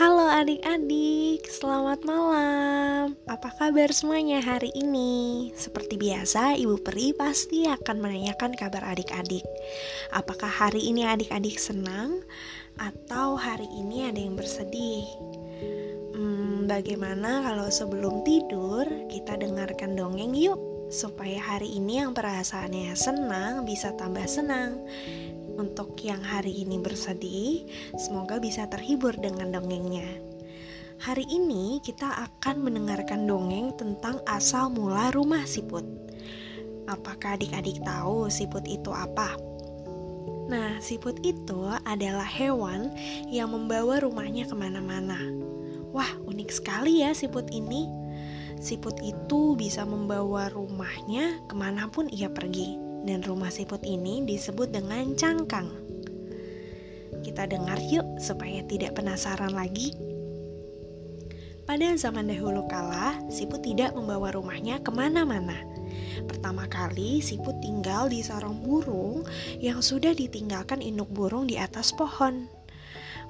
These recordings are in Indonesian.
Halo adik-adik, selamat malam. Apa kabar semuanya hari ini? Seperti biasa, Ibu Peri pasti akan menanyakan kabar adik-adik. Apakah hari ini adik-adik senang atau hari ini ada yang bersedih? Hmm, bagaimana kalau sebelum tidur kita dengarkan dongeng yuk supaya hari ini yang perasaannya senang bisa tambah senang untuk yang hari ini bersedih, semoga bisa terhibur dengan dongengnya. Hari ini kita akan mendengarkan dongeng tentang asal mula rumah siput. Apakah adik-adik tahu siput itu apa? Nah, siput itu adalah hewan yang membawa rumahnya ke mana-mana. Wah, unik sekali ya siput ini. Siput itu bisa membawa rumahnya ke mana pun ia pergi dan rumah siput ini disebut dengan cangkang. Kita dengar yuk supaya tidak penasaran lagi. Pada zaman dahulu kala, siput tidak membawa rumahnya ke mana-mana. Pertama kali, siput tinggal di sarang burung yang sudah ditinggalkan induk burung di atas pohon.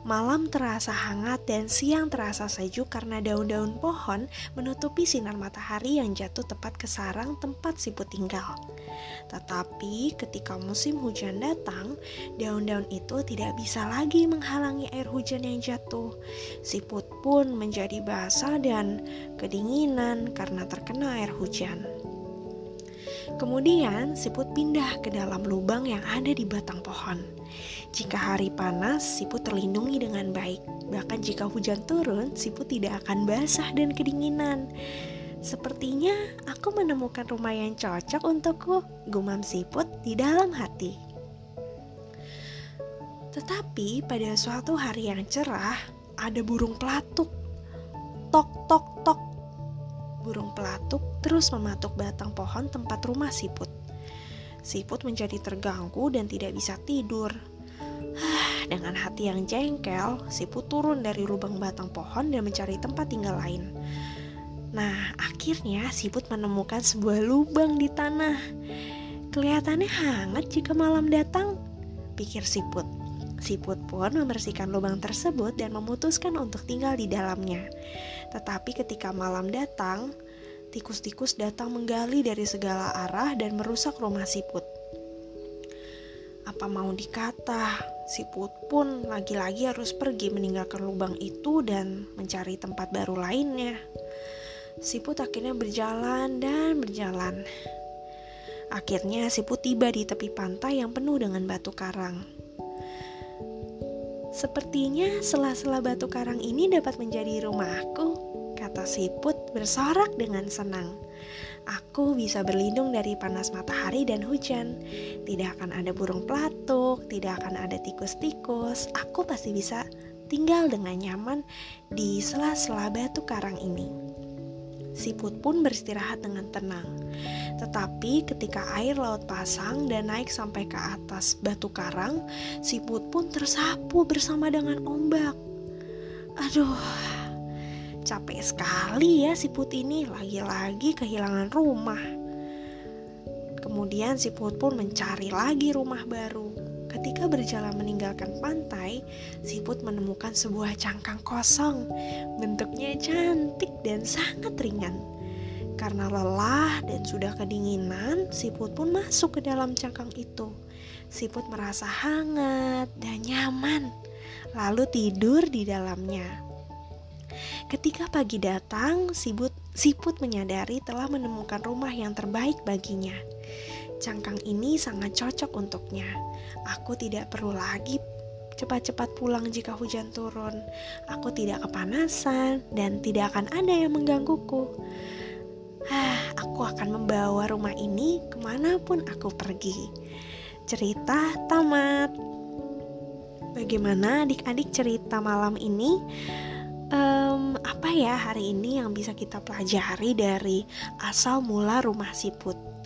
Malam terasa hangat dan siang terasa sejuk karena daun-daun pohon menutupi sinar matahari yang jatuh tepat ke sarang tempat siput tinggal. Tetapi ketika musim hujan datang, daun-daun itu tidak bisa lagi menghalangi air hujan yang jatuh. Siput pun menjadi basah dan kedinginan karena terkena air hujan. Kemudian siput pindah ke dalam lubang yang ada di batang pohon. Jika hari panas, siput terlindungi dengan baik. Bahkan jika hujan turun, siput tidak akan basah dan kedinginan. Sepertinya aku menemukan rumah yang cocok untukku, gumam siput di dalam hati. Tetapi pada suatu hari yang cerah, ada burung pelatuk. Tok tok tok burung pelatuk terus mematuk batang pohon tempat rumah siput. Siput menjadi terganggu dan tidak bisa tidur. Dengan hati yang jengkel, siput turun dari lubang batang pohon dan mencari tempat tinggal lain. Nah, akhirnya siput menemukan sebuah lubang di tanah. Kelihatannya hangat jika malam datang, pikir siput. Siput pun membersihkan lubang tersebut dan memutuskan untuk tinggal di dalamnya. Tetapi ketika malam datang, tikus-tikus datang menggali dari segala arah dan merusak rumah siput. Apa mau dikata, siput pun lagi-lagi harus pergi meninggalkan lubang itu dan mencari tempat baru lainnya. Siput akhirnya berjalan dan berjalan. Akhirnya siput tiba di tepi pantai yang penuh dengan batu karang. Sepertinya sela-sela batu karang ini dapat menjadi rumahku, kata siput bersorak dengan senang. Aku bisa berlindung dari panas matahari dan hujan. Tidak akan ada burung pelatuk, tidak akan ada tikus-tikus. Aku pasti bisa tinggal dengan nyaman di sela-sela batu karang ini. Siput pun beristirahat dengan tenang. Tetapi ketika air laut pasang dan naik sampai ke atas batu karang, siput pun tersapu bersama dengan ombak. Aduh, capek sekali ya siput ini, lagi-lagi kehilangan rumah. Kemudian siput pun mencari lagi rumah baru. Ketika berjalan meninggalkan pantai, siput menemukan sebuah cangkang kosong. Bentuknya cantik dan sangat ringan. Karena lelah dan sudah kedinginan, siput pun masuk ke dalam cangkang itu. Siput merasa hangat dan nyaman, lalu tidur di dalamnya. Ketika pagi datang, siput, menyadari telah menemukan rumah yang terbaik baginya. Cangkang ini sangat cocok untuknya. Aku tidak perlu lagi cepat-cepat pulang jika hujan turun. Aku tidak kepanasan dan tidak akan ada yang menggangguku. Hah, aku akan membawa rumah ini ke mana pun aku pergi. Cerita tamat. Bagaimana adik-adik cerita malam ini? Um, apa ya hari ini yang bisa kita pelajari dari asal mula rumah siput?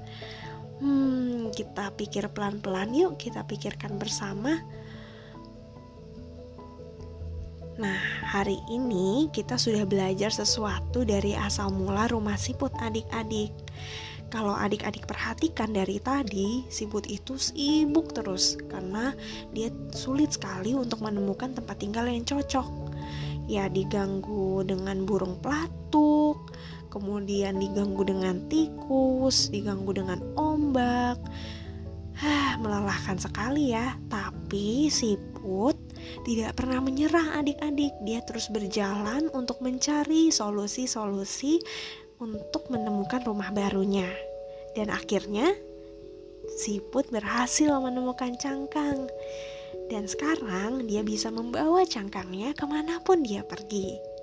Hmm, kita pikir pelan-pelan yuk, kita pikirkan bersama. Nah, hari ini kita sudah belajar sesuatu dari asal mula rumah siput adik-adik. Kalau adik-adik perhatikan dari tadi, siput itu sibuk terus karena dia sulit sekali untuk menemukan tempat tinggal yang cocok. ya diganggu dengan burung pelatuk, kemudian diganggu dengan tikus, diganggu dengan ombak. Hah, melelahkan sekali ya. Tapi siput tidak pernah menyerah adik-adik. Dia terus berjalan untuk mencari solusi-solusi untuk menemukan rumah barunya. Dan akhirnya siput berhasil menemukan cangkang. Dan sekarang dia bisa membawa cangkangnya ke mana pun dia pergi.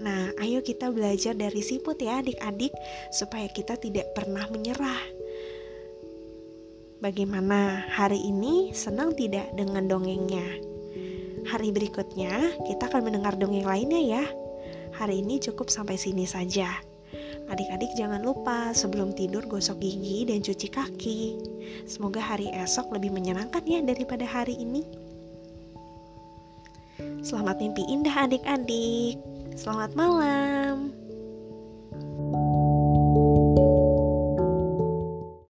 Nah, ayo kita belajar dari siput ya adik-adik supaya kita tidak pernah menyerah. Bagaimana hari ini senang tidak dengan dongengnya? Hari berikutnya kita akan mendengar dongeng lainnya ya. Hari ini cukup sampai sini saja. Adik-adik jangan lupa sebelum tidur gosok gigi dan cuci kaki. Semoga hari esok lebih menyenangkan ya daripada hari ini. Selamat mimpi indah adik-adik. Selamat malam.